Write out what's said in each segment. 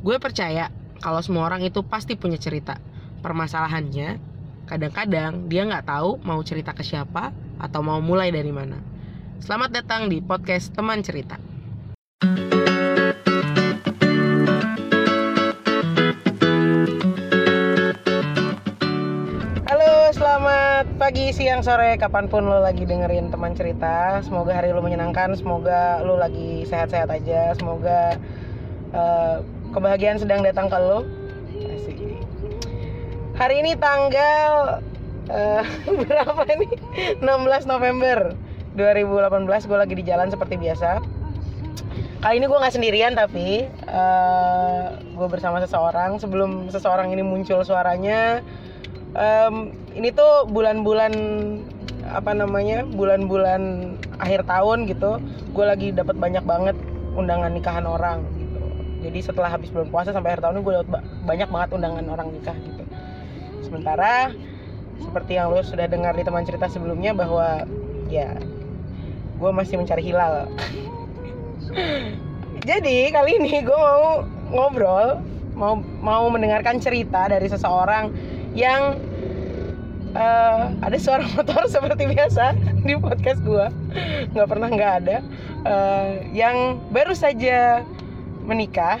Gue percaya kalau semua orang itu pasti punya cerita. Permasalahannya, kadang-kadang dia nggak tahu mau cerita ke siapa atau mau mulai dari mana. Selamat datang di podcast Teman Cerita. Halo, selamat pagi, siang, sore, kapan pun lo lagi dengerin teman cerita. Semoga hari lo menyenangkan, semoga lo lagi sehat-sehat aja, semoga eh, kebahagiaan sedang datang ke lo. Hari ini tanggal eh, berapa nih? 16 November 2018. Gue lagi di jalan seperti biasa. Kali ini gue nggak sendirian tapi eh, gue bersama seseorang. Sebelum seseorang ini muncul suaranya, em, ini tuh bulan-bulan apa namanya? Bulan-bulan akhir tahun gitu. Gue lagi dapat banyak banget undangan nikahan orang. Jadi setelah habis bulan puasa sampai akhir tahun ini gue dapat ba- banyak banget undangan orang nikah gitu. Sementara seperti yang lo sudah dengar di teman cerita sebelumnya bahwa ya gue masih mencari hilal. Jadi kali ini gue mau ngobrol, mau mau mendengarkan cerita dari seseorang yang eh, ada suara motor seperti biasa di podcast gue, nggak pernah nggak ada, Eh, yang baru saja menikah,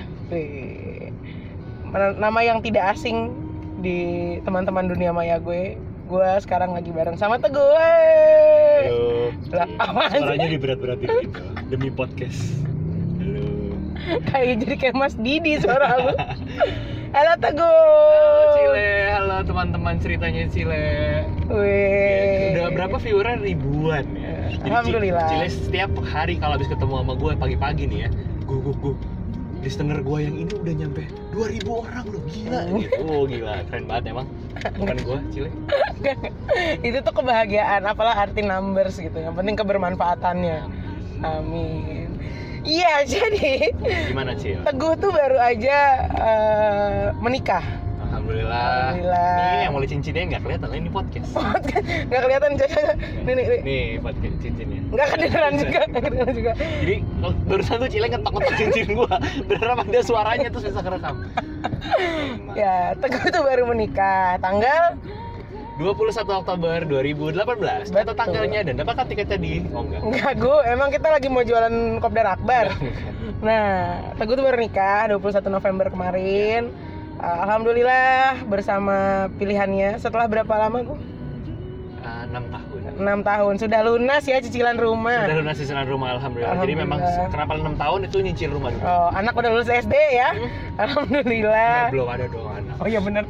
nama yang tidak asing di teman-teman dunia maya gue. Gue sekarang lagi bareng sama Teguh. Halo. Lah? Suaranya diberat-beratin gitu demi podcast. Halo. kayak jadi kayak Mas Didi suara lu. Halo Teguh. Halo Cile, halo teman-teman ceritanya Cile. Wih. Udah berapa viewernya ribuan ya. Jadi Alhamdulillah. Cile setiap hari kalau habis ketemu sama gue pagi-pagi nih ya, gue gue gue listener gue yang ini udah nyampe 2000 orang loh gila Hmm. gitu. Oh gila, keren banget emang. Bukan gue, Cile. Itu tuh kebahagiaan, apalah arti numbers gitu. Yang penting kebermanfaatannya. Amin. Iya, jadi Gimana Cil? Teguh tuh baru aja eh, menikah. Alhamdulillah. Alhamdulillah. Ini yang mulai cincinnya nggak kelihatan, ini podcast. Nggak kelihatan coba. Nih, nih, nih. Nih podcast cincinnya. Nggak kedengeran juga, nggak kedengeran juga. Jadi barusan tuh Cile ngetok-ngetok cincin gua. Beneran ada suaranya terus bisa kerekam. Ya, Teguh tuh baru menikah. Tanggal 21 Oktober 2018. Catat Betul. tanggalnya dan dapatkan tiketnya di Oh enggak. Enggak, gue emang kita lagi mau jualan kopdar akbar. Nah, Teguh tuh baru nikah 21 November kemarin. Uh, Alhamdulillah bersama pilihannya. Setelah berapa lama gue? Ah, 6 tahun. 6 tahun. Sudah lunas ya cicilan rumah. Sudah lunas cicilan rumah alhamdulillah. Jadi memang Alhamdulillah. kenapa 6 tahun itu nyicil rumah dulu. Oh, anak udah lulus SD ya. Hmm. Alhamdulillah. Nah, belum ada dong anak. Oh iya bener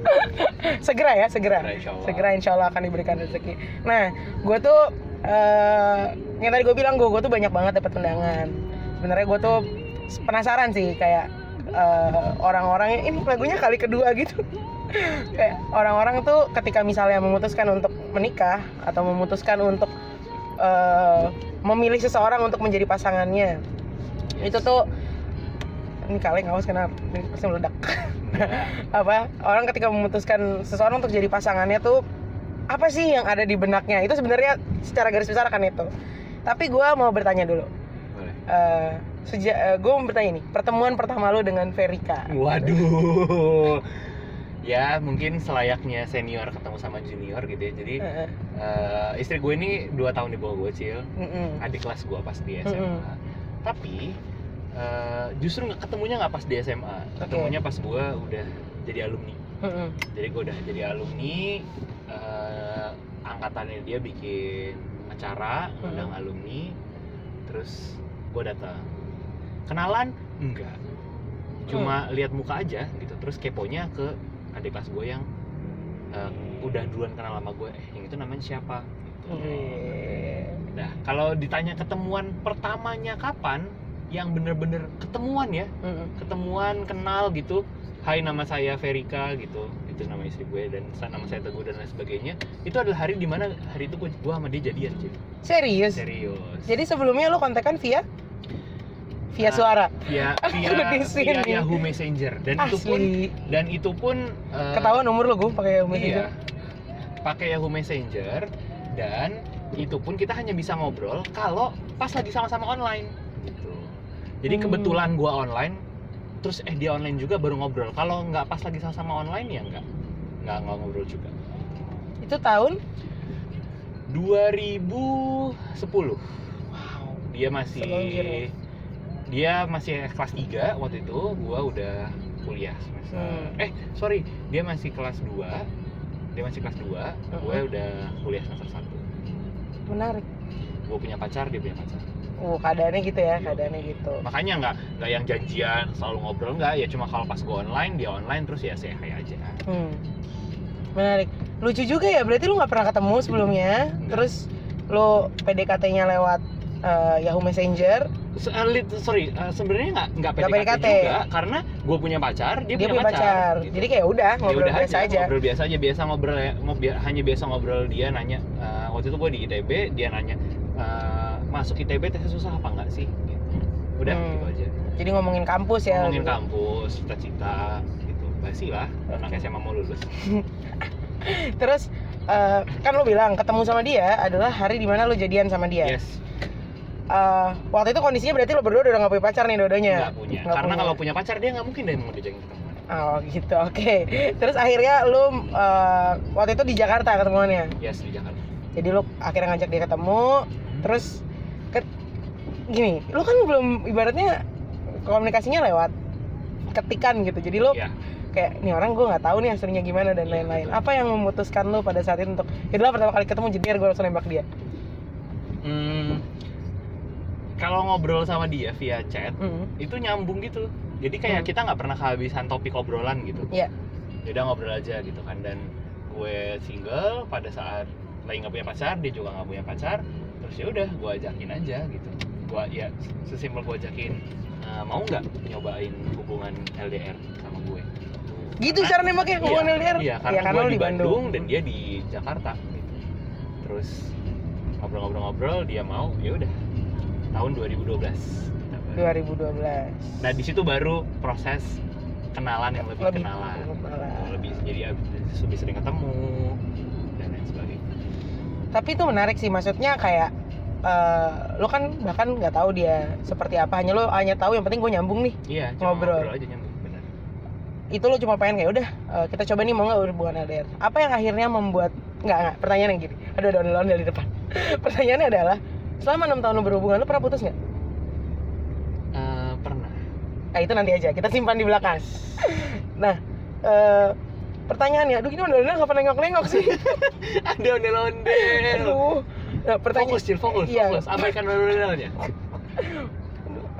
segera ya, segera. Segera, insya Allah. Segera insya Allah akan diberikan rezeki. Nah, gue tuh eh yang tadi gue bilang gue gue tuh banyak banget dapat undangan. Sebenarnya gue tuh penasaran sih kayak eh, orang-orang ini lagunya kali kedua gitu. kayak orang-orang tuh ketika misalnya memutuskan untuk menikah atau memutuskan untuk eh, memilih seseorang untuk menjadi pasangannya itu tuh ini kaleng awas kenapa ini pasti meledak apa orang ketika memutuskan seseorang untuk jadi pasangannya tuh apa sih yang ada di benaknya itu sebenarnya secara garis besar kan itu tapi gue mau bertanya dulu Boleh. Eh, sejak gue mau bertanya nih pertemuan pertama lu dengan Verika Waduh. Ya mungkin selayaknya senior ketemu sama junior gitu ya. Jadi Heeh. eh, istri gue ini dua tahun di bawah gue Cil. Mm-mm. adik kelas gua pas di SMA. Mm-mm. Tapi eh, justru nggak ketemunya nggak pas di SMA, ketemunya pas gua udah jadi alumni. Mm-mm. Jadi gua udah jadi alumni, eh, angkatannya dia bikin acara undang alumni, terus gua datang. Kenalan? Enggak. Cuma Mm. lihat muka aja gitu. Terus keponya ke adik kelas gue yang eh, udah duluan kenal sama gue. Eh, yang itu namanya siapa? Gitu. Wih. Nah, kalau ditanya ketemuan pertamanya kapan, yang bener-bener ketemuan ya, Mm-mm. ketemuan kenal gitu. Hai nama saya Verika gitu, itu nama istri gue dan nama saya Teguh dan lain sebagainya. Itu adalah hari di mana hari itu gue, gue sama dia jadian sih. serius Serius. jadi sebelumnya lu kontekan via via suara via via, di sini. via Yahoo Messenger dan itu pun asli dan itu pun eh, ketahuan umur lu gue pakai Yahoo Messenger Iya. Pakai Yahoo Messenger dan itu pun kita hanya bisa ngobrol kalau pas lagi sama-sama online gitu. Jadi Hmm. kebetulan gua online, terus eh dia online juga baru ngobrol kalau nggak pas lagi sama-sama online ya nggak nggak ngobrol juga Itu tahun 2010 wow. dia masih. Dia masih kelas 3 waktu itu gua udah kuliah semester Hmm. eh sorry dia masih kelas 2 dia masih kelas 2 gue Mhm. udah kuliah semester 1 Menarik. gue punya pacar dia punya pacar Oh, keadaannya gitu ya, Iya. keadaannya gitu. makanya nggak nggak yang janjian selalu ngobrol nggak ya cuma kalau pas gue online dia online terus ya say hi aja Hmm. Menarik. Lucu juga ya, berarti lu nggak pernah ketemu sebelumnya, terus lu PDKT-nya lewat eh, Yahoo Messenger, Se- eh, lit- sorry eh, sebenarnya nggak nggak Nggak PDKT, PDKT. juga karena gue punya pacar dia, dia punya pacar. gitu. Jadi kayak udah Ya ngobrol udah biasa aja. ngobrol biasa aja biasa ngobrol ya ngob- hanya biasa ngobrol dia nanya eh, waktu itu gue di ITB dia nanya eh, masuk ITB tesnya susah apa enggak sih gitu. udah Hmm. gitu aja Jadi ngomongin kampus ya. ngomongin kampus cita-cita gitu basi lah anak SMA mau lulus Terus eh, kan lu bilang ketemu sama dia adalah hari di mana lu jadian sama dia. yes Eh, waktu itu kondisinya berarti lo berdua udah gak punya pacar nih dua-duanya. nggak punya Nggak karena punya. kalau punya pacar dia nggak mungkin deh mau ketemuan Oh gitu, oke. Terus akhirnya lu eh, waktu itu di Jakarta ketemuannya. yes di Jakarta Jadi lu akhirnya ngajak dia ketemu, terus ke, gini, lu kan belum ibaratnya komunikasinya lewat ketikan gitu. Jadi lu Iya. kayak nih orang gue nggak tahu nih aslinya gimana dan Iya, lain-lain. betul. Apa yang memutuskan lu pada saat itu untuk itulah pertama kali ketemu jedian gue langsung nembak dia. Hmm, kalau ngobrol sama dia via chat Hmm. itu nyambung gitu jadi kayak Hmm. kita nggak pernah kehabisan topik obrolan gitu Iya. ya udah ngobrol aja gitu kan dan gue single pada saat lagi nggak punya pacar dia juga nggak punya pacar terus ya udah gue ajakin aja gitu gue ya sesimpel gue ajakin "Eh, mau nggak nyobain hubungan LDR sama gue Gitu Karena- cara nembaknya hubungan iya, LDR. iya Ya, karena, gue di Bandung, dan dia di Jakarta gitu terus ngobrol-ngobrol-ngobrol dia mau ya udah tahun 2012 kita baru. 2012. Nah di situ baru proses kenalan yang lebih, Lebih kenalan, lebih jadi lebih sering ketemu dan lain sebagainya. Tapi itu menarik sih, maksudnya kayak eh lo kan bahkan nggak tahu dia seperti apa, hanya lo hanya tahu yang penting gue nyambung nih. Iya, Ngobrol. ngobrol, aja nyambung benar. Itu lo cuma pengen kayak udah eh, kita coba nih mau nggak hubungan LDR. Apa yang akhirnya membuat nggak nggak pertanyaan yang gini. Aduh ada ondel dari depan. Pertanyaannya adalah selama enam tahun lo berhubungan lo pernah putus nggak? Eh, pernah. Nah itu nanti aja kita simpan di belakang. Nah eh, pertanyaannya, aduh ini ondel-ondel nggak pernah nengok-nengok sih. Ada ondel-ondel. Aduh. Nah, pertanyaan. Fokus, Cil, fokus, Iya. fokus. Abaikan ondel-ondelnya.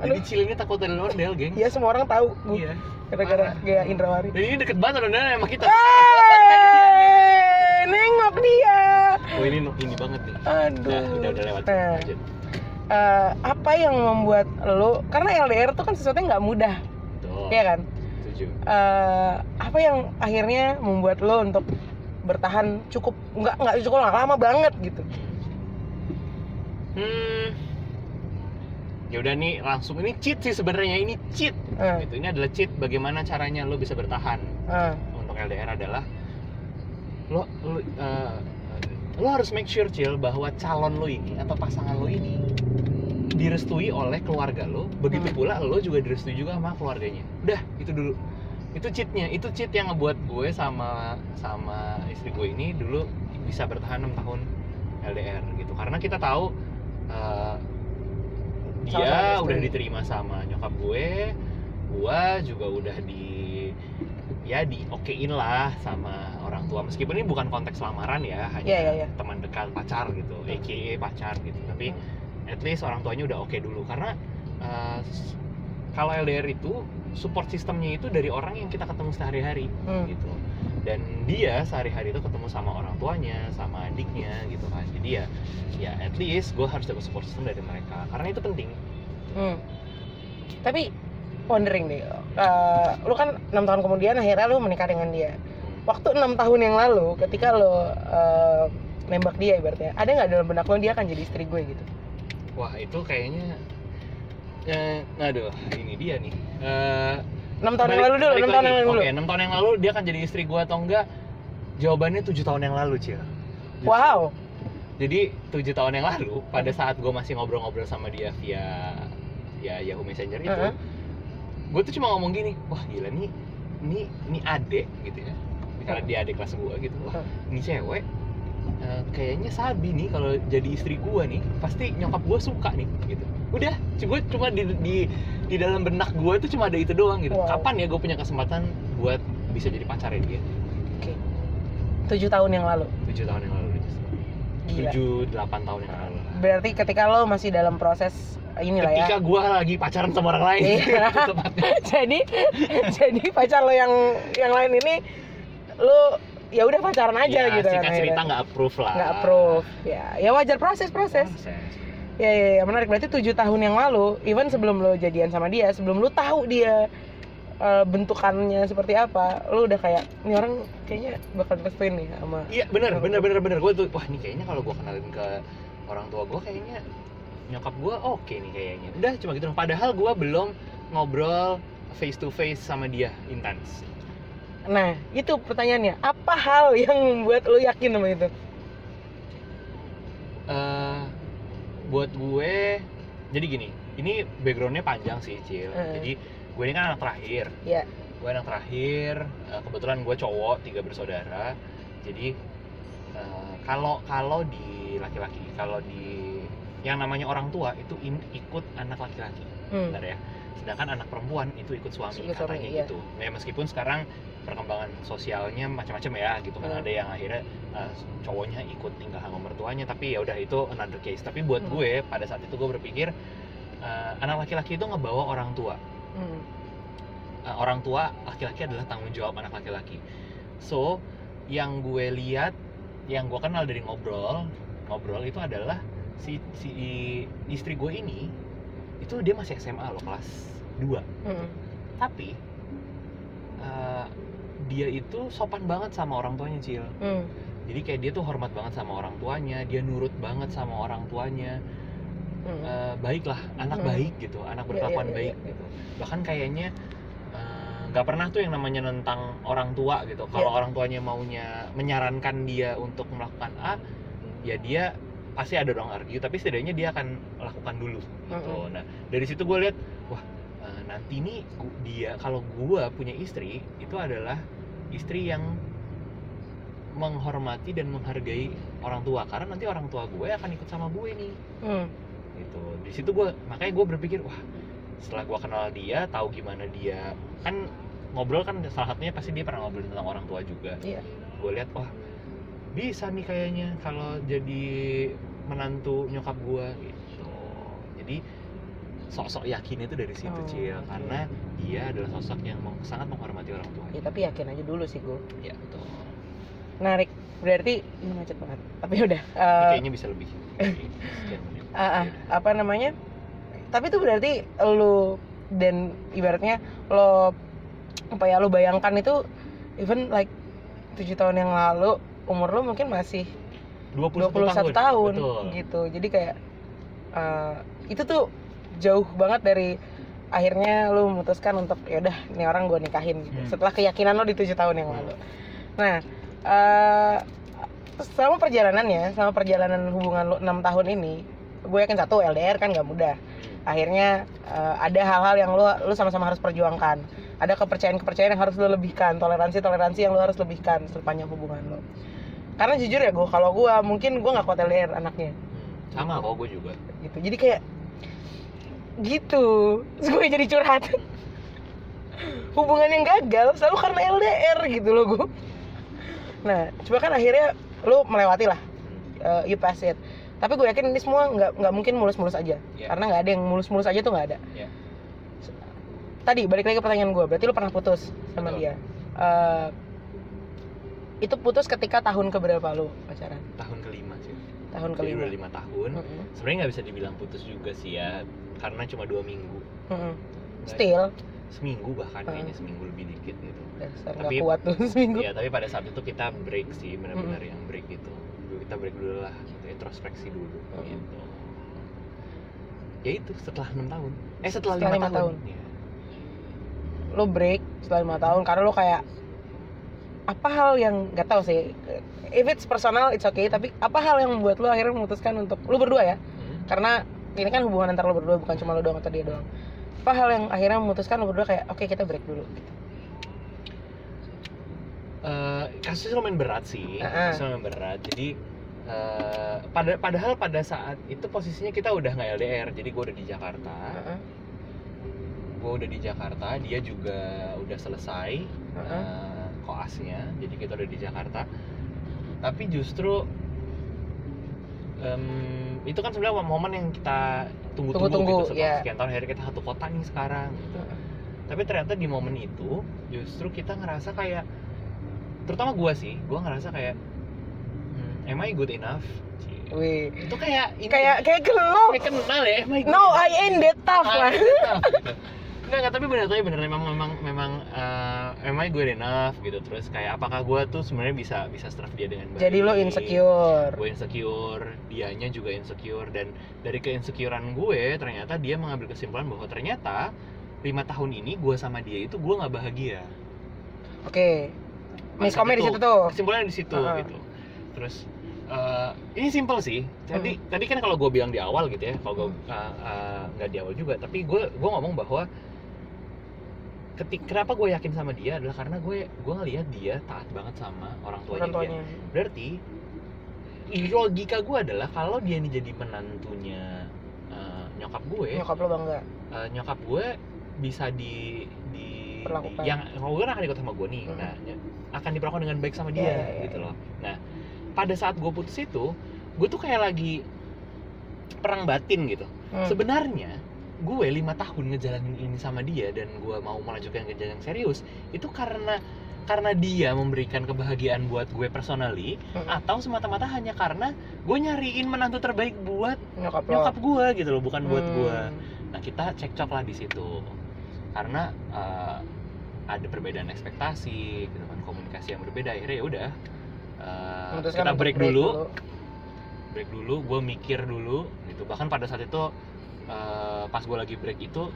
Aduh. Jadi takut ondel-ondel, geng. Iya semua orang tahu. Iya. Gara-gara gaya Indrawari. Dan ini deket banget ondel-ondelnya sama kita. Hey, nengok dia. Oh ini ini banget nih. Aduh. Udah, udah, udah lewat. Nah, Lanjut. eh, apa yang membuat lo karena LDR tuh kan sesuatu yang nggak mudah, Tuh, ya kan? setuju. Eh, apa yang akhirnya membuat lo untuk bertahan cukup nggak nggak cukup nggak lama banget gitu? Hmm. Ya udah nih langsung ini cheat sih sebenarnya ini cheat. Eh, Itu ini adalah cheat bagaimana caranya lo bisa bertahan eh, untuk LDR adalah lo lo, eh, lo harus make sure Cil bahwa calon lo ini atau pasangan lo ini direstui oleh keluarga lo. Begitu Hmm. pula lo juga direstui juga sama keluarganya. Udah, itu dulu. Itu cheatnya, itu cheat yang ngebuat gue sama sama istri gue ini dulu bisa bertahan 6 tahun LDR gitu. Karena kita tahu Sama-sama dia direstui. udah diterima sama nyokap gue, gue juga udah di ya di okein lah sama orang tua. Meskipun ini bukan konteks lamaran ya hanya Iya, iya, iya. teman dekat pacar gitu aka pacar gitu. Tapi at least orang tuanya udah oke dulu. Karena uh, kalau LDR itu support sistemnya itu dari orang yang kita ketemu sehari-hari hmm. gitu. Dan dia sehari-hari itu ketemu sama orang tuanya sama adiknya gitu kan. Jadi ya ya at least gue harus dapat support system dari mereka. Karena itu penting. Hmm. Tapi wondering deh, eh, lu kan enam tahun kemudian akhirnya lu menikah dengan dia. Waktu enam tahun yang lalu, ketika lo eh, nembak dia ibaratnya, ada nggak dalam benak lo dia akan jadi istri gue gitu? wah itu kayaknya eh, aduh ini dia nih Eh, Enam tahun yang lalu dulu, enam tahun yang lalu. Oke, enam tahun yang lalu dia akan jadi istri gua atau enggak? Jawabannya tujuh tahun yang lalu, Cil. Wow. Jadi tujuh tahun yang lalu, pada saat gua masih ngobrol-ngobrol sama dia via via Yahoo Messenger itu, Heeh. gue tuh cuma ngomong gini wah gila nih ini ini adek gitu ya karena dia adik kelas gue gitu wah Hmm. ini cewek eh, kayaknya sabi nih kalau jadi istri gue nih pasti nyokap gue suka nih gitu udah gue cuma di, di di dalam benak gue tuh cuma ada itu doang gitu Wow. kapan ya gue punya kesempatan buat bisa jadi pacarnya dia Oke. Tujuh tahun yang lalu. tujuh tahun yang lalu tujuh delapan tahun yang lalu Berarti ketika lo masih dalam proses inilah ya. ketika gue lagi pacaran sama orang lain Iya. jadi jadi pacar lo yang yang lain ini lo ya udah pacaran aja ya, gitu kan. cerita nggak approve lah nggak approve. Ya, ya wajar proses proses. Proses. Ya, ya, ya menarik. Berarti tujuh tahun yang lalu, even sebelum lo jadian sama dia, sebelum lo tahu dia eh, bentukannya seperti apa, lo udah kayak ini orang kayaknya bakal restuin nih sama. Iya benar Kenapa benar tuh? benar benar gue tuh wah ini kayaknya kalau gue kenalin ke orang tua gue kayaknya nyokap gue oke nih kayaknya udah cuma gitu dong padahal gue belum ngobrol face to face sama dia intens Nah, itu pertanyaannya. Apa hal yang membuat lo yakin sama itu? eh buat gue jadi gini ini backgroundnya panjang sih cil Eh. jadi gue ini kan anak terakhir Iya. gue anak terakhir eh, kebetulan gue cowok tiga bersaudara jadi kalau kalau di laki-laki kalau di yang namanya orang tua itu in- ikut anak laki-laki Hmm. benar ya sedangkan anak perempuan itu ikut suami Ikut suami, katanya iya. gitu ya meskipun sekarang perkembangan sosialnya macam-macam ya gitu kan Hmm. ada yang akhirnya uh, cowoknya ikut tinggal sama mertuanya tapi ya udah itu another case tapi buat Hmm. gue pada saat itu gue berpikir uh, anak laki-laki itu ngebawa orang tua Hmm. Uh, orang tua laki-laki adalah tanggung jawab anak laki-laki so yang gue lihat yang gue kenal dari ngobrol ngobrol itu adalah si si istri gue ini itu dia masih SMA loh kelas 2 Hmm. tapi uh, dia itu sopan banget sama orang tuanya cil Hmm. jadi kayak dia tuh hormat banget sama orang tuanya dia nurut banget sama orang tuanya Hmm. Uh, baik lah anak Hmm. baik gitu anak Iya, berkelakuan iya, iya, baik iya. gitu bahkan kayaknya uh, nggak pernah tuh yang namanya nentang orang tua gitu kalau Iya. orang tuanya maunya menyarankan dia untuk melakukan A ya dia pasti ada dong argue tapi setidaknya dia akan lakukan dulu gitu Mm-mm. nah dari situ gue lihat wah uh, nanti nih gu- dia kalau gue punya istri itu adalah istri yang menghormati dan menghargai orang tua karena nanti orang tua gue akan ikut sama gue nih Hmm. gitu di situ gue makanya gue berpikir wah setelah gue kenal dia tahu gimana dia kan ngobrol kan salah satunya pasti dia pernah ngobrol tentang orang tua juga Iya. gue lihat wah bisa nih kayaknya kalau jadi menantu nyokap gue gitu jadi sok-sok yakin itu dari situ Oh, cil oke. karena dia adalah sosok yang meng- sangat menghormati orang tua Ya tapi yakin aja dulu sih gue. ya betul Menarik. Berarti ini macet banget. Tapi udah. Eh, kayaknya bisa lebih sekian menit ah, Yaudah. apa namanya? Tapi itu berarti lu dan ibaratnya lo apa ya lo bayangkan itu even like tujuh tahun yang lalu umur lo mungkin masih 21, 21 tahun, betul gitu. Jadi kayak eh, itu tuh jauh banget dari akhirnya lu memutuskan untuk ya udah ini orang gue nikahin gitu. Hmm. Setelah keyakinan lo di tujuh tahun yang lalu. Nah, eh selama perjalanannya, selama perjalanan hubungan lo 6 tahun ini, gue yakin satu LDR kan gak mudah. Hmm. Akhirnya eh, ada hal-hal yang lo lu sama-sama harus perjuangkan. Ada kepercayaan-kepercayaan yang harus lo lebihkan, toleransi-toleransi yang lo harus lebihkan sepanjang hubungan lo. Karena jujur ya gue, kalau gue mungkin gue nggak kuat LDR anaknya, Hmm. sama kok gue juga gitu. Jadi kayak gitu, Terus gue jadi curhat. Hubungan yang gagal selalu karena LDR gitu loh gue. Nah, coba kan akhirnya lo melewati lah, eh, you pass it. Tapi gue yakin ini semua nggak nggak mungkin mulus-mulus aja, Iya. karena nggak ada yang mulus-mulus aja tuh nggak ada. Iya. Tadi balik lagi ke pertanyaan gue, berarti lo pernah putus sama Betul. dia. Eh, itu putus ketika tahun keberapa lo pacaran? tahun kelima sih Tahun jadi kelima. udah lima tahun Mm-mm. sebenarnya nggak bisa dibilang putus juga sih ya karena cuma dua minggu Mm-mm. Nggak- Still, seminggu bahkan Mm. kayaknya seminggu lebih dikit gitu dasar Tapi- kuat tuh seminggu. ya tapi pada saat itu kita break sih benar-benar yang break gitu kita break dulu lah gitu, introspeksi dulu Mm. gitu ya itu setelah enam tahun eh setelah, lima tahun, tahun. Iya. Lo break setelah lima tahun karena lo kayak apa hal yang nggak tahu sih. If it's personal, it's okay. Tapi apa hal yang membuat lo akhirnya memutuskan untuk lo berdua ya? Hmm. Karena ini kan hubungan antar lo berdua bukan cuma lo doang atau dia doang. apa hal yang akhirnya memutuskan lo berdua kayak oke kita break dulu gitu. Eh, kasusnya lumayan berat sih Heeh. kasusnya lumayan berat jadi eh, pada padahal pada saat itu posisinya kita udah nggak LDR jadi gue udah di Jakarta Heeh, gue udah di Jakarta dia juga udah selesai heeh. eh, koasnya jadi kita udah di Jakarta tapi justru em, itu kan sebenarnya momen yang kita tunggu-tunggu Tunggu-tunggu, gitu setelah iya. sekian tahun akhirnya kita satu kota nih sekarang gitu. tapi ternyata di momen itu justru kita ngerasa kayak terutama gue sih gue ngerasa kayak hmm, am I good enough. Wih. itu kayak ini kayak kayak kenal kayak kenal ya no I ain't that tough Ah, lah Enggak, enggak, tapi bener, tapi bener. Memang memang memang uh, am I good enough gitu. Terus kayak apakah gue tuh sebenarnya bisa bisa serve dia dengan baik jadi lo insecure. Gue insecure dianya juga insecure. Dan dari keinsecurean gue ternyata dia mengambil kesimpulan bahwa ternyata lima tahun ini gue sama dia itu gue nggak bahagia. Oke. Pada miskomnya di itu, situ tuh. Kesimpulannya di situ Heeh. gitu. Terus eh, ini simple sih. Tadi Hmm. tadi kan kalau gue bilang di awal gitu ya kalau gue Hmm. eh, eh, nggak di awal juga tapi gue gue ngomong bahwa ketik kenapa gue yakin sama dia adalah karena gue gue ngelihat dia taat banget sama orang tuanya, orang dia tuanya berarti i- logika gue adalah kalau dia ini jadi menantunya eh, nyokap gue nyokap lo bangga eh, nyokap gue bisa di di, Perlakukan. di- yang kalau gue kan akan ikut sama gue nih Hmm. nah akan diperlakukan dengan baik sama dia Iya, iya, gitu iya. loh nah pada saat gue putus itu gue tuh kayak lagi perang batin gitu Hmm. sebenarnya gue lima tahun ngejalanin ini sama dia dan gue mau melanjutkan ke jenjang serius itu karena karena dia memberikan kebahagiaan buat gue personally Hmm. atau semata-mata hanya karena gue nyariin menantu terbaik buat nyokap nyokap gue gitu loh bukan buat Hmm. gue nah kita cekcok lah di situ. Karena eh, ada perbedaan ekspektasi gitu kan komunikasi yang berbeda. Akhirnya ya udah Memutuskan kita untuk break, dulu. Break dulu gue mikir dulu gitu. Bahkan pada saat itu eh, pas gue lagi break itu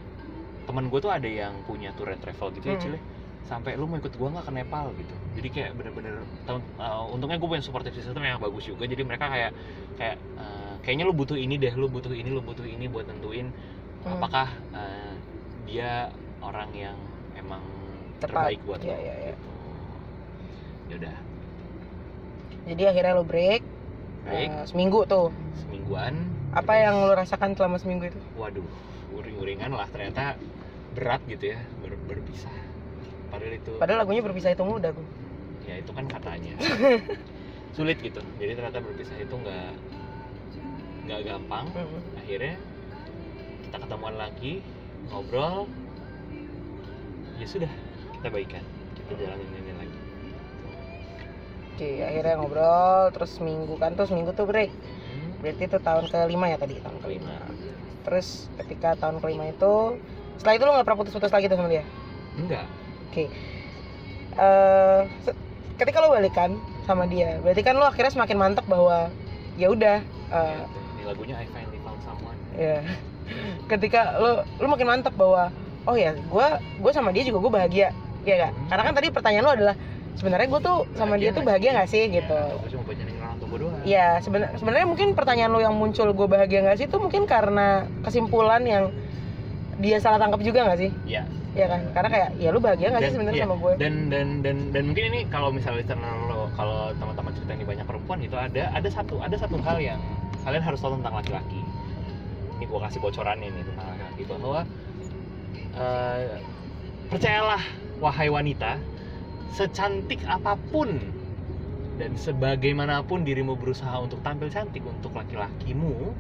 teman gue tuh ada yang punya tour and travel gitu ya Hmm. Cile sampai lu mau ikut gue nggak ke Nepal gitu jadi kayak bener-bener tahun- eh, untungnya gue punya supportive system yang bagus juga jadi mereka kayak kayak eh, kayaknya lu butuh ini deh lu butuh ini lu butuh ini buat nentuin Hmm. apakah eh, dia orang yang emang Tepat. terbaik buat Iya, lo iya, iya. gitu ya udah jadi akhirnya lo break break eh, seminggu tuh semingguan apa terus- yang lo rasakan selama seminggu itu? Waduh uring-uringan lah ternyata berat gitu ya ber- berpisah. Padahal itu padahal lagunya berpisah itu mudah tuh ya itu kan katanya. Sulit gitu. Jadi ternyata berpisah itu nggak nggak gampang. Hmm. akhirnya kita ketemuan lagi ngobrol. Ya sudah kita baikan. Kita jalanin ini lagi. Oke akhirnya ngobrol terus seminggu kan tuh seminggu tuh break berarti itu tahun kelima ya tadi tahun kelima terus ketika tahun kelima itu setelah itu lo nggak pernah putus-putus lagi tuh sama dia enggak Oke. Eh, se- ketika lo balikan sama dia, berarti kan lo akhirnya semakin mantep bahwa ya udah eh, tuh, ini lagunya I finally found someone ya. Ketika lo lo makin mantep bahwa oh ya, gua gua sama dia juga gue bahagia. ya gak? Hmm. Karena kan tadi pertanyaan lo adalah sebenarnya gue tuh sama dia tuh bahagia nggak sih gitu. ya, aku gue Ya sebenarnya sebenarnya mungkin pertanyaan lo yang muncul gue bahagia nggak sih itu mungkin karena kesimpulan yang dia salah tangkap juga nggak sih? ya Ya kan? Karena kayak ya lu bahagia nggak sih sebenarnya iya, sama gue? dan dan dan dan mungkin ini kalau misalnya listener lo kalau teman-teman cerita ini banyak perempuan itu ada ada satu ada satu hal yang kalian harus tahu tentang laki-laki ini gua kasih bocorannya nih tentang laki-laki bahwa eh, percayalah wahai wanita secantik apa pun dan sebagaimanapun dirimu berusaha untuk tampil cantik untuk laki-lakimu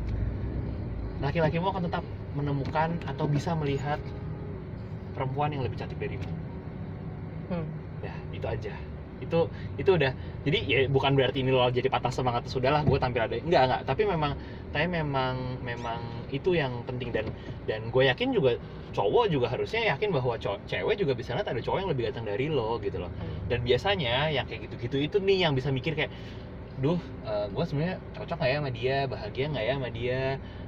laki-lakimu akan tetap menemukan atau bisa melihat perempuan yang lebih cantik darimu Hmm. ya itu aja itu itu udah. Jadi ya bukan berarti ini lo jadi patah semangat sudahlah gue tampil ada. Enggak enggak. Tapi memang tapi memang memang itu yang penting. Dan dan gue yakin juga cowok juga harusnya yakin bahwa cowok cewek juga bisa lihat ada cowok yang lebih ganteng dari lo gitu loh. Dan biasanya yang kayak gitu-gitu itu nih yang bisa mikir kayak duh gue sebenarnya cocok nggak ya sama dia? Bahagia nggak ya sama dia?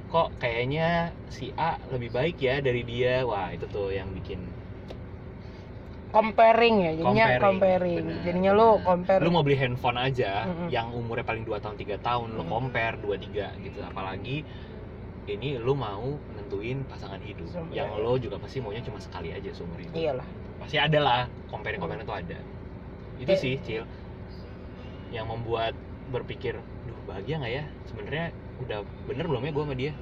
Kok kayaknya si A lebih baik ya dari dia? Wah itu tuh yang bikin comparing ya jadinya Comparing, comparing, benar, jadinya benar. compare. Lu mau beli handphone aja Mm-mm. yang umurnya paling 2 tahun tiga tahun lu Mm. compare 2 3 gitu. Apalagi ini lu mau nentuin pasangan hidup. Yang lo juga pasti maunya cuma sekali aja seumur hidup. Iyalah. Pasti ada lah compare compare itu ada. Itu Eh. sih cil yang membuat berpikir duh bahagia nggak ya? Sebenarnya udah bener belum ya gue sama dia?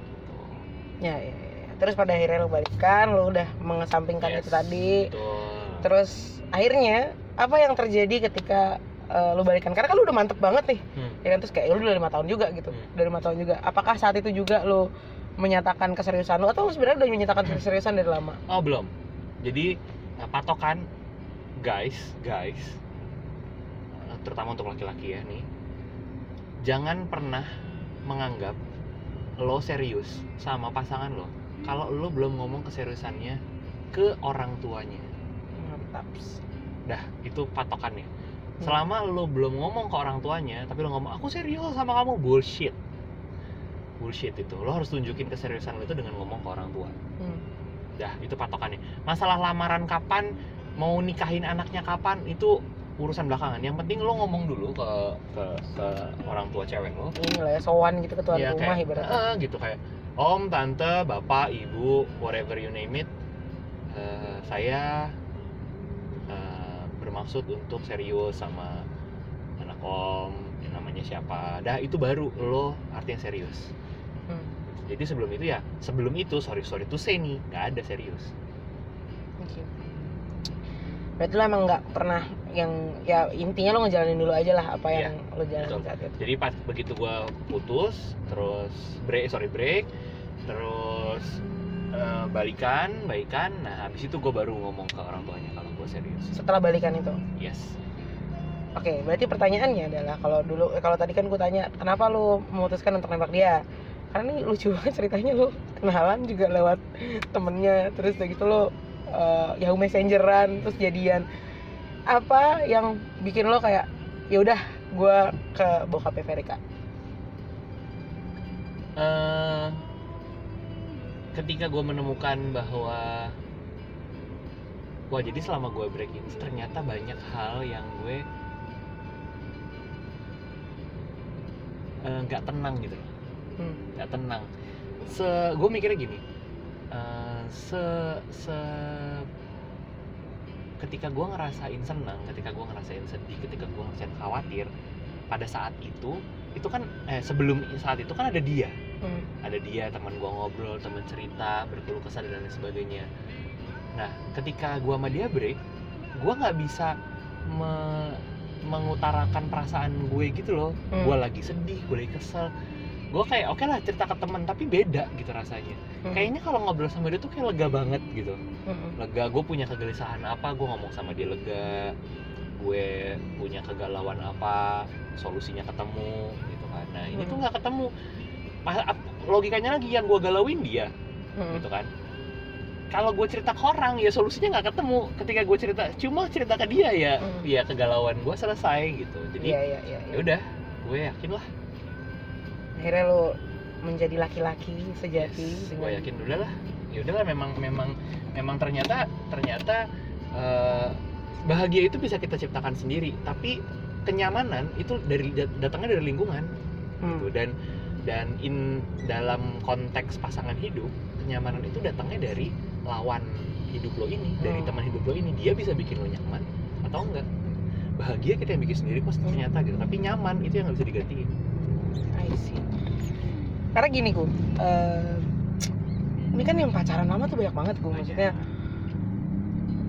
Ya, ya, ya. terus pada akhirnya lo balikan lo udah mengesampingkan Yes, itu tadi. betul terus akhirnya apa yang terjadi ketika eh, lo balikan? Karena kan lo udah mantep banget nih. Hmm. ya kan? Terus kayak lo udah lima tahun juga gitu. Hmm. udah lima tahun juga. Apakah saat itu juga lo menyatakan keseriusan lo atau lo sebenarnya udah menyatakan keseriusan dari lama? Oh belum. Jadi eh, patokan guys guys eh, terutama untuk laki-laki ya nih. Jangan pernah menganggap lo serius sama pasangan lo. Kalau lo belum ngomong keseriusannya ke orang tuanya mantap dah itu patokannya. Hmm. selama lo belum ngomong ke orang tuanya tapi lo ngomong aku serius sama kamu bullshit. Bullshit itu. Lo harus tunjukin keseriusan lo itu dengan ngomong ke orang tua. Hmm. dah itu patokannya. Masalah lamaran kapan mau nikahin anaknya kapan itu urusan belakangan. Yang penting lo ngomong dulu ke ke, ke orang tua cewek lo ini lah ya sowan gitu ke tuan Iya, rumah kayak, ibaratnya. "Eh," gitu kayak om tante bapak ibu whatever you name it eh, saya bermaksud untuk serius sama anak om yang namanya siapa dah itu baru lo artinya serius Hmm. jadi sebelum itu ya sebelum itu sorry sorry say nih nggak ada serius Oke. Berarti lo emang nggak pernah yang ya intinya lo ngejalanin dulu aja lah apa Iya, yang lo jalanin betul. saat itu. jadi pas begitu gua putus terus break sorry break terus eh, balikan baikan nah habis itu gue baru ngomong ke orang tuanya kalau gue serius Setelah balikan itu. yes Oke, berarti pertanyaannya adalah kalau dulu eh, kalau tadi kan gue tanya kenapa lo memutuskan untuk nembak dia? Karena ini lucu banget ceritanya lo kenalan juga lewat temennya terus udah gitu lo eh, Yahoo Messengeran terus jadian. Apa yang bikin lo kayak ya udah gue ke bokapnya Verika? Eh, ketika gue menemukan bahwa wah jadi selama gue breaking ternyata banyak hal yang gue eh, nggak tenang gitu loh. Hmm. nggak tenang. Se gue mikirnya gini eh, se se ketika gue ngerasain senang ketika gue ngerasain sedih ketika gue ngerasain khawatir pada saat itu itu kan eh sebelum saat itu kan ada dia Hmm. ada dia teman gue ngobrol teman cerita berkeluh kesah dan lain sebagainya nah ketika gue sama dia break gue nggak bisa me- mengutarakan perasaan gue gitu loh Hmm. gue lagi sedih gue lagi kesel gue kayak oke lah cerita ke teman tapi beda gitu rasanya Hmm. kayaknya kalau ngobrol sama dia tuh kayak lega banget gitu Hmm. lega gue punya kegelisahan apa gue ngomong sama dia lega gue punya kegalauan apa solusinya ketemu gitu kan nah ini tuh Hmm. nggak ketemu logikanya lagi yang gue galauin dia Hmm. gitu kan kalau gue cerita ke orang ya solusinya nggak ketemu ketika gue cerita cuma cerita ke dia ya Hmm. ya kegalauan gue selesai gitu jadi iya iya. ya iya. udah gue yakin lah Akhirnya lo menjadi laki-laki sejati gue dengan yakin udah lah ya udahlah memang memang memang ternyata ternyata eh, bahagia itu bisa kita ciptakan sendiri tapi kenyamanan itu dari datangnya dari lingkungan Hmm. gitu dan dan in dalam konteks pasangan hidup kenyamanan itu datangnya dari lawan hidup lo ini dari Hmm. teman hidup lo ini. Dia bisa bikin lo nyaman atau enggak? Bahagia kita yang bikin sendiri kok ternyata gitu. Tapi nyaman itu yang nggak bisa digantiin. I see. Karena gini ku, eh, ini kan yang pacaran lama tuh banyak banget ku, maksudnya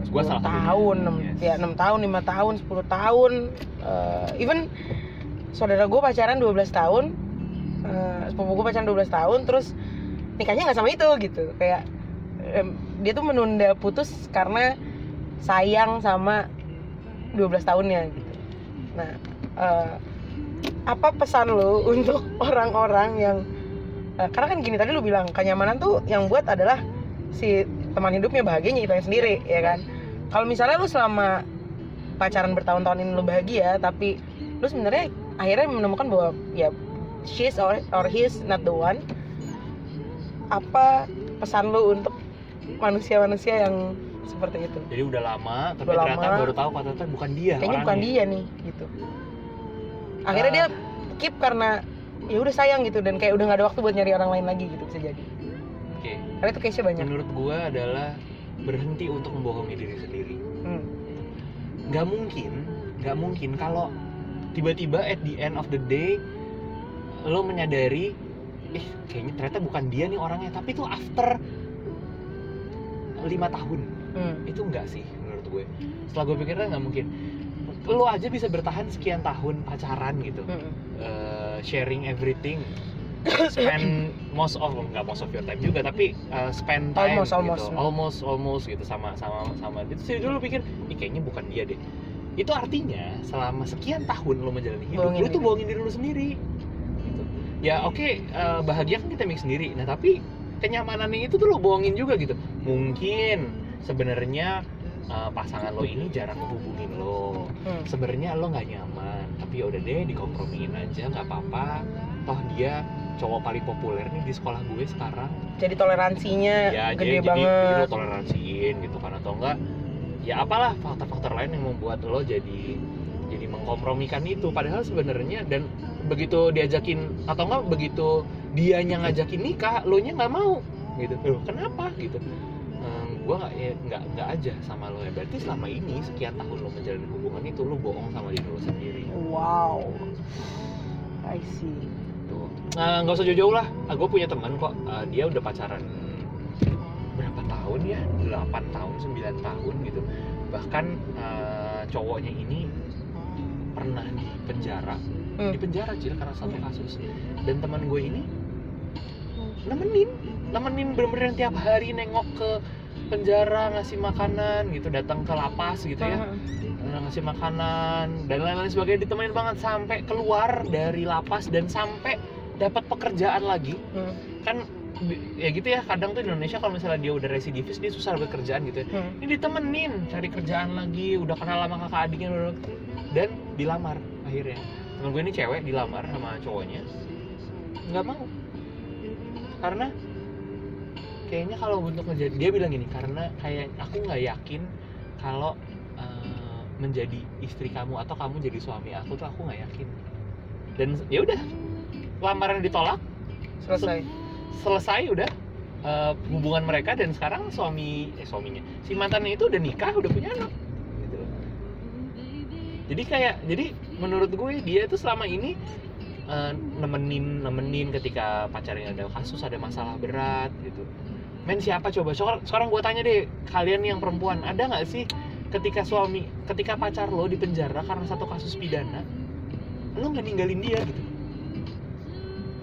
Gua 10 salah tahun, 6, Yes. ya 6 tahun, 5 tahun, 10 tahun, eh, even saudara gue pacaran 12 tahun, sepupu gue pacaran 12 tahun, terus nikahnya nggak sama itu gitu, kayak em, dia tuh menunda putus karena sayang sama 12 tahunnya gitu. Nah, eh, apa pesan lo untuk orang-orang yang eh, karena kan gini tadi lu bilang kenyamanan tuh yang buat adalah si teman hidupnya bahagianya itu yang sendiri ya kan kalau misalnya lu selama pacaran bertahun-tahun ini lu bahagia tapi lu sebenarnya akhirnya menemukan bahwa ya she's or, or he's not the one. Apa pesan lu untuk manusia-manusia yang seperti itu? Jadi udah lama tapi Udah ternyata lama. baru tahu ternyata bukan dia kayaknya bukan dia nih gitu. Akhirnya dia keep karena ya udah sayang gitu. Dan kayak udah nggak ada waktu buat nyari orang lain lagi gitu bisa jadi. Oke, oke karena itu case-nya banyak. Menurut gue adalah berhenti untuk membohongi diri sendiri. Hmm. nggak mungkin nggak mungkin kalau tiba-tiba at the end of the day lo menyadari eh kayaknya ternyata bukan dia nih orangnya tapi itu after lima tahun Hmm. itu enggak sih menurut gue setelah gue pikirnya nggak mungkin lo aja bisa bertahan sekian tahun pacaran gitu Hmm. Eh, sharing everything spend most of nggak most of your time juga tapi uh, spend time Almost, almost. gitu almost almost gitu sama sama sama itu sih dulu pikir Ih, kayaknya bukan dia deh itu artinya selama sekian tahun lo menjalani hidup Bohongin lo tuh diri. bohongin diri lo sendiri. Ya oke eh, bahagia kan kita make sendiri. Nah tapi kenyamanannya itu tuh lo bohongin juga gitu. Mungkin sebenarnya eh, pasangan lo ini jarang hubungin lo. Hmm. sebenarnya lo nggak nyaman tapi ya udah deh dikompromiin aja nggak apa-apa. Toh dia cowok paling populer nih di sekolah gue sekarang. Jadi toleransinya ya gede jadi, jadi banget. lo toleransiin gitu kan atau enggak ya apalah faktor-faktor lain yang membuat lo jadi jadi mengkompromikan itu. Padahal sebenarnya dan begitu diajakin atau enggak begitu dianya ngajakin nikah lo nya nggak mau gitu. Loh kenapa gitu? Ehm, gua nggak ya, nggak nggak aja sama lo ya. Berarti selama ini sekian tahun lo menjalani hubungan itu lo bohong sama diri lo sendiri. Wow. I see. Tuh. Nah, nggak usah jauh-jauh lah. Gue punya teman kok. Eh, dia udah pacaran berapa tahun ya? 8 tahun 9 tahun gitu. Bahkan eh, cowoknya ini pernah di penjara Hmm. di penjara cil karena satu kasus dan teman gue ini nemenin nemenin bener-bener yang tiap hari nengok ke penjara ngasih makanan gitu datang ke lapas gitu ya Hmm. Nah, ngasih makanan dan lain-lain sebagainya ditemenin banget sampai keluar dari lapas dan sampai dapat pekerjaan lagi Hmm. kan ya gitu ya kadang tuh di Indonesia kalau misalnya dia udah residivis dia susah dapat kerjaan gitu ya Hmm. ini ditemenin cari kerjaan lagi udah kenal sama kakak adiknya dan dilamar akhirnya temen gue ini cewek dilamar sama cowoknya. Nggak mau. Karena kayaknya kalau untuk menjadi dia bilang gini karena kayak aku nggak yakin kalau eh, menjadi istri kamu atau kamu jadi suami aku tuh aku nggak yakin. Dan ya udah lamaran ditolak. Selesai. Selesai udah. Eh, hubungan mereka dan sekarang suami eh suaminya. Si mantannya itu udah nikah udah punya anak. Jadi kayak jadi menurut gue dia tuh selama ini eh, nemenin nemenin ketika pacarnya ada kasus ada masalah berat gitu. Men siapa coba? Sekarang, sekarang gue tanya deh kalian yang perempuan ada nggak sih ketika suami ketika pacar lo di penjara karena satu kasus pidana lo nggak ninggalin dia gitu?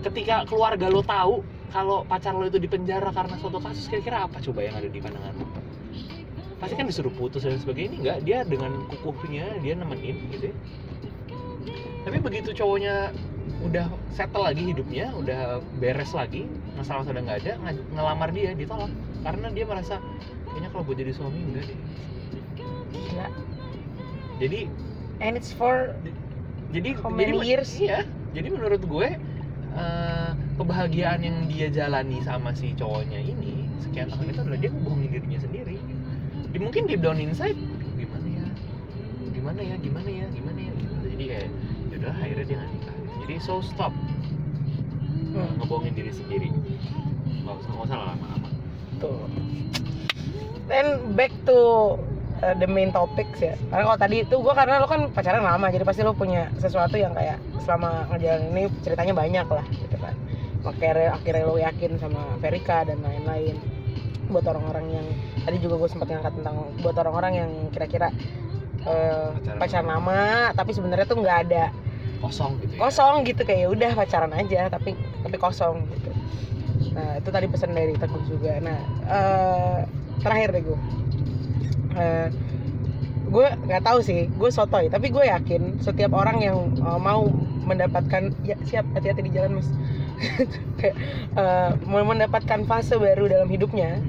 Ketika keluarga lo tahu kalau pacar lo itu di penjara karena suatu kasus kira-kira apa coba yang ada di pandangan lo pasti kan disuruh putus dan sebagainya. Enggak dia dengan kukuhnya dia nemenin gitu ya. Tapi begitu cowoknya udah settle lagi hidupnya udah beres lagi masalah sudah nggak ada ng- ngelamar dia ditolak. Karena dia merasa kayaknya kalau gue jadi suami enggak deh. Gila. jadi and it's for jadi How jadi years? iya. Jadi menurut gue eh, kebahagiaan yang dia jalani sama si cowoknya ini sekian tahun itu adalah dia ngebohongin dirinya sendiri di mungkin deep down inside gimana ya? Gimana ya gimana ya gimana ya gitu. jadi kayak yaudah akhirnya dia nggak nikah. Jadi so stop. Hmm. ngebohongin diri sendiri. Nggak usah nggak usah lama-lama. Tuh. Then back to uh, the main topics ya. Karena kalau tadi itu gue karena lo kan pacaran lama jadi pasti lo punya sesuatu yang kayak selama ngejalanin ini ceritanya banyak lah gitu kan. Makanya akhirnya lo yakin sama Verika dan lain-lain buat orang-orang yang tadi juga gue sempat ngangkat tentang buat orang-orang yang kira-kira uh, Pacaran. lama tapi sebenarnya tuh nggak ada kosong gitu ya? kosong gitu kayak ya udah pacaran aja tapi tapi kosong gitu. Nah itu tadi pesan dari teguh juga. Nah eh, terakhir deh gue Eh, gue nggak tahu sih gue sotoy tapi gue yakin setiap orang yang eh, mau mendapatkan ya siap hati-hati di jalan mas kayak mau mendapatkan fase baru dalam hidupnya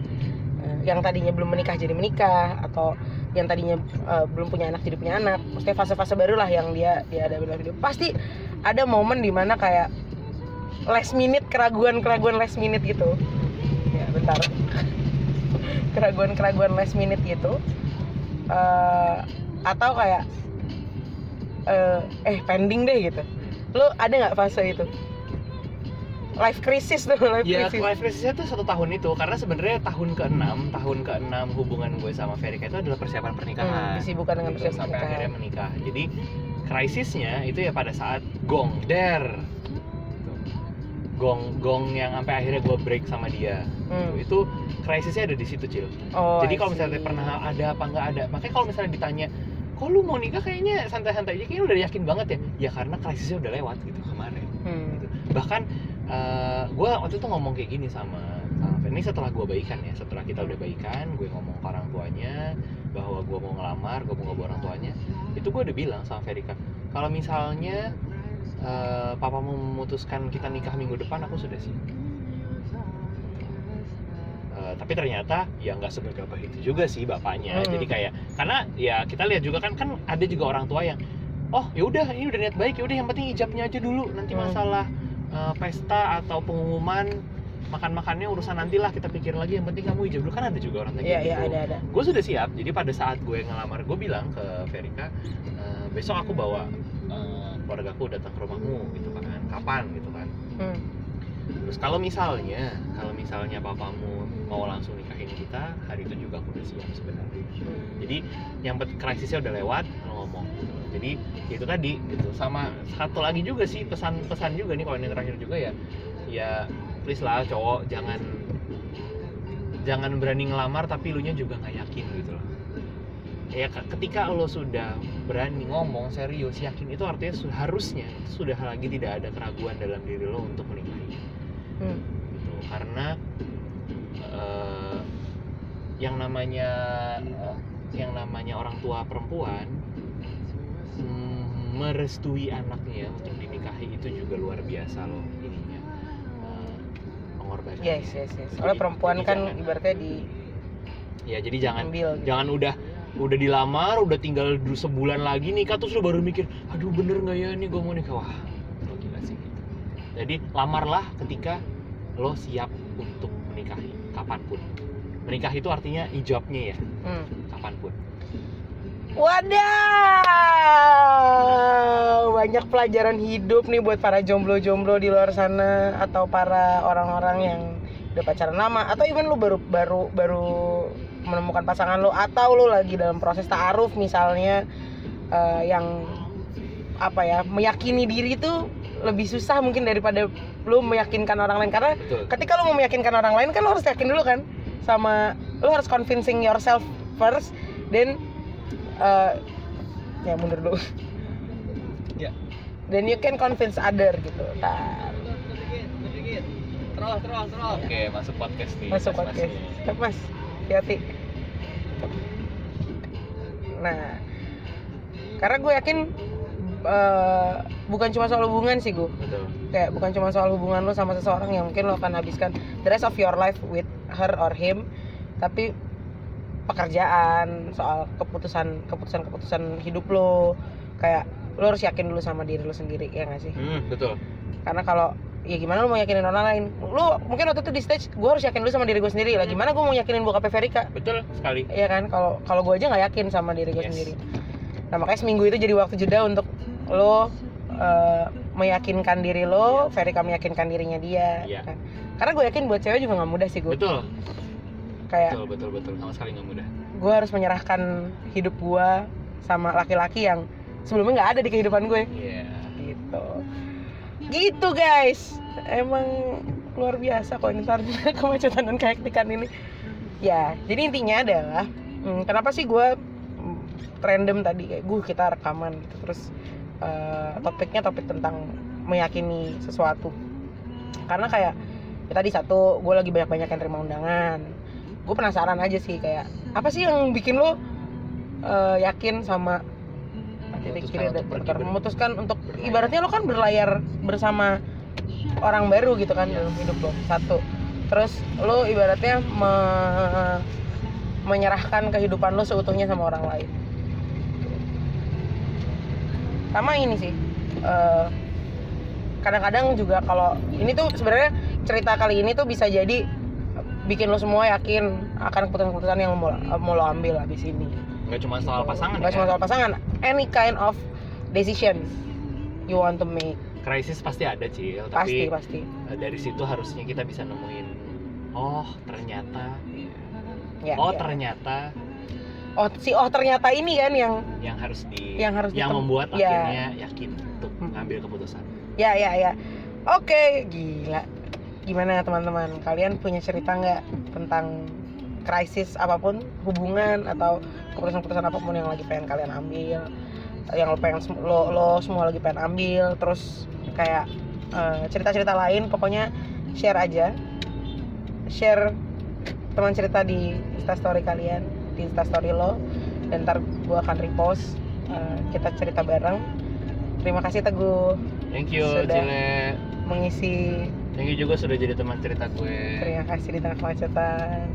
eh, yang tadinya belum menikah jadi menikah atau yang tadinya eh, belum punya anak jadi punya anak. Maksudnya fase-fase baru lah yang dia dia ada dalam hidup. Pasti ada momen di mana kayak last minute keraguan keraguan last minute gitu. Ya bentar. Keraguan keraguan last minute gitu. Eh, atau kayak eh, eh pending deh gitu. Lu ada nggak fase itu life crisis tuh life Ya, crisis life crisisnya tuh satu tahun itu karena sebenarnya tahun ke-6, tahun ke-6 hubungan gue sama Verika itu adalah persiapan pernikahan. hmm, disibukkan dengan Gitu, persiapan sampai pernikahan. akhirnya menikah. Jadi krisisnya itu ya pada saat gong der. Gong gong yang sampai akhirnya gue break sama dia. Hmm. Itu krisisnya ada di situ, Cil. Oh, Jadi kalau misalnya pernah ada apa nggak ada, makanya kalau misalnya ditanya, kok lu mau nikah kayaknya santai-santai aja, kayaknya udah yakin banget ya. Ya karena krisisnya udah lewat gitu kemarin. Hmm. Gitu. Bahkan eh gue waktu itu ngomong kayak gini sama sama ini setelah gue baikan ya, setelah kita udah baikan, gue ngomong ke orang tuanya bahwa gue mau ngelamar, gue mau ngobrol orang tuanya, itu gue udah bilang sama Verika, kalau misalnya eh, papa mau memutuskan kita nikah minggu depan, aku sudah siap. Eh, tapi ternyata ya nggak sebegabah itu juga sih bapaknya Hmm. jadi kayak karena ya kita lihat juga kan kan ada juga orang tua yang oh ya udah ini udah niat baik ya udah yang penting ijabnya aja dulu nanti Hmm. Eh, pesta atau pengumuman makan makannya urusan nantilah kita pikir lagi. Yang penting kamu ijab dulu. Kan ada juga orang kayak Iya, gitu. iya ada ada. gue sudah siap. Jadi pada saat gue ngelamar gue bilang ke Verika "Eh, besok aku bawa eh, keluargaku datang ke rumahmu gitu kan. Kapan? gitu kan. Hmm. terus kalau misalnya kalau misalnya papamu mau langsung nikahin kita hari itu juga aku udah siap sebenarnya. Jadi yang krisisnya udah lewat ngomong. gitu. Jadi itu tadi gitu. Sama satu lagi juga sih pesan-pesan juga nih kalau yang terakhir juga ya. Ya please lah cowok jangan jangan berani ngelamar tapi lu nya juga nggak yakin gitu loh. Ya ke- ketika lo sudah berani ngomong serius yakin itu artinya su- harusnya sudah lagi tidak ada keraguan dalam diri lo untuk menikahi Hmm. gitu. Karena eh, yang namanya eh, yang namanya orang tua perempuan merestui anaknya untuk dinikahi itu juga luar biasa loh ininya eh, pengorbanannya Yes, yes, yes. Soalnya perempuan jadi kan jangan- ibaratnya di ya jadi jangan ambil gitu. jangan udah udah dilamar udah tinggal du- sebulan lagi nikah terus lu baru mikir aduh bener nggak ya nih gue mau nikah wah lo gila sih gitu. jadi lamarlah ketika lo siap untuk menikahi kapan pun menikah itu artinya ijabnya ya Hmm. kapan pun Wadaw, banyak pelajaran hidup nih buat para jomblo-jomblo di luar sana atau para orang-orang yang udah pacaran lama atau even lu baru baru baru menemukan pasangan lu atau lu lagi dalam proses ta'aruf misalnya eh, yang apa ya meyakini diri itu lebih susah mungkin daripada lu meyakinkan orang lain. Karena betul. ketika lu mau meyakinkan orang lain kan lu harus yakin dulu kan sama lu harus convincing yourself first then uh, ya mundur dulu. Ya. then you can convince other gitu. Terus terus terus oke masuk podcast nih masuk Mas, podcast. Mas. Mas hati nah karena gue yakin uh, bukan cuma soal hubungan sih gue betul. Kayak bukan cuma soal hubungan lo sama seseorang yang mungkin lo akan habiskan the rest of your life with her or him tapi pekerjaan soal keputusan keputusan keputusan hidup lo. Kayak lo harus yakin dulu sama diri lo sendiri ya nggak sih? Hmm, betul. Karena kalau ya gimana lo mau yakinin orang lain? Lo mungkin waktu itu di stage gue harus yakin dulu sama diri gue sendiri lah. Gimana gue mau yakinin bokapnya Verika? Betul sekali. Iya kan? Kalau kalau gue aja nggak yakin sama diri gue Yes. sendiri. Nah makanya seminggu itu jadi waktu jeda untuk lo eh, meyakinkan diri lo Verika meyakinkan dirinya dia. Iya. kan? karena gue yakin buat cewek juga nggak mudah sih gue betul kayak betul betul betul. Sama sekali nggak mudah. gue harus menyerahkan hidup gue sama laki-laki yang sebelumnya nggak ada di kehidupan gue. Iya. Gitu. Gitu guys. Emang luar biasa kok ini kemacetan dan kehektikan ini. Ya jadi intinya adalah hmm, kenapa sih gue hmm, random tadi kayak gue kita rekaman gitu. Terus eh, topiknya topik tentang meyakini sesuatu. Karena kayak ya tadi satu gue lagi banyak banyak yang terima undangan gue penasaran aja sih kayak apa sih yang bikin lo eh, yakin sama titik kiri dan memutuskan untuk berlayar. ibaratnya lo kan berlayar bersama orang baru gitu kan Iya. dalam hidup lo satu terus lo ibaratnya me- menyerahkan kehidupan lo seutuhnya sama orang lain sama ini sih eh, kadang-kadang juga kalau ini tuh sebenarnya cerita kali ini tuh bisa jadi bikin lo semua yakin akan keputusan-keputusan yang mau, mau lo ambil habis ini. Nggak cuma soal pasangan Nggak ya? cuma soal pasangan. Any kind of decision you want to make. Krisis pasti ada cil. Pasti tapi pasti. eh, dari situ harusnya kita bisa nemuin oh ternyata. Ya, oh ya. ternyata. Oh si oh ternyata ini kan yang yang harus di Yang harus yang ditem- membuat ya. akhirnya yakin untuk Hmm. ngambil keputusan. Ya ya ya. Oke gila gimana teman-teman? Kalian punya cerita nggak tentang krisis apa pun hubungan atau keputusan-keputusan apa pun yang lagi pengen kalian ambil yang lo pengen lo lo semua lagi pengen ambil terus kayak eh, cerita-cerita lain pokoknya share aja. Share teman cerita di instastory kalian di instastory lo dan ntar gua akan repost eh, kita cerita bareng. Terima kasih teguh. Thank you Sudah. Cile mengisi thank you juga sudah jadi teman cerita gue. Terima kasih di tengah kemacetan.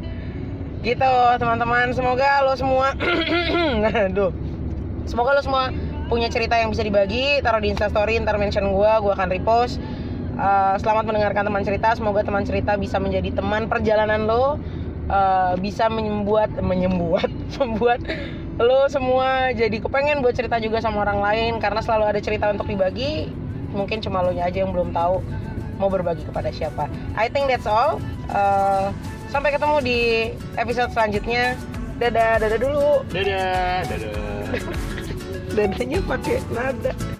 Gitu teman-teman. Semoga lo semua aduh semoga lo semua punya cerita yang bisa dibagi taruh di instastory ntar mention gua gua akan repost. Uh, selamat mendengarkan teman cerita. Semoga teman cerita bisa menjadi teman perjalanan lo uh, bisa membuat menyembuat membuat lo semua jadi kepengen buat cerita juga sama orang lain. Karena selalu ada cerita untuk dibagi mungkin cuma lo nya aja yang belum tahu mau berbagi kepada siapa. I think that's all. Uh, sampai ketemu di episode selanjutnya. Dadah dadah dulu. Dadah dadah. Dadanya pakai nada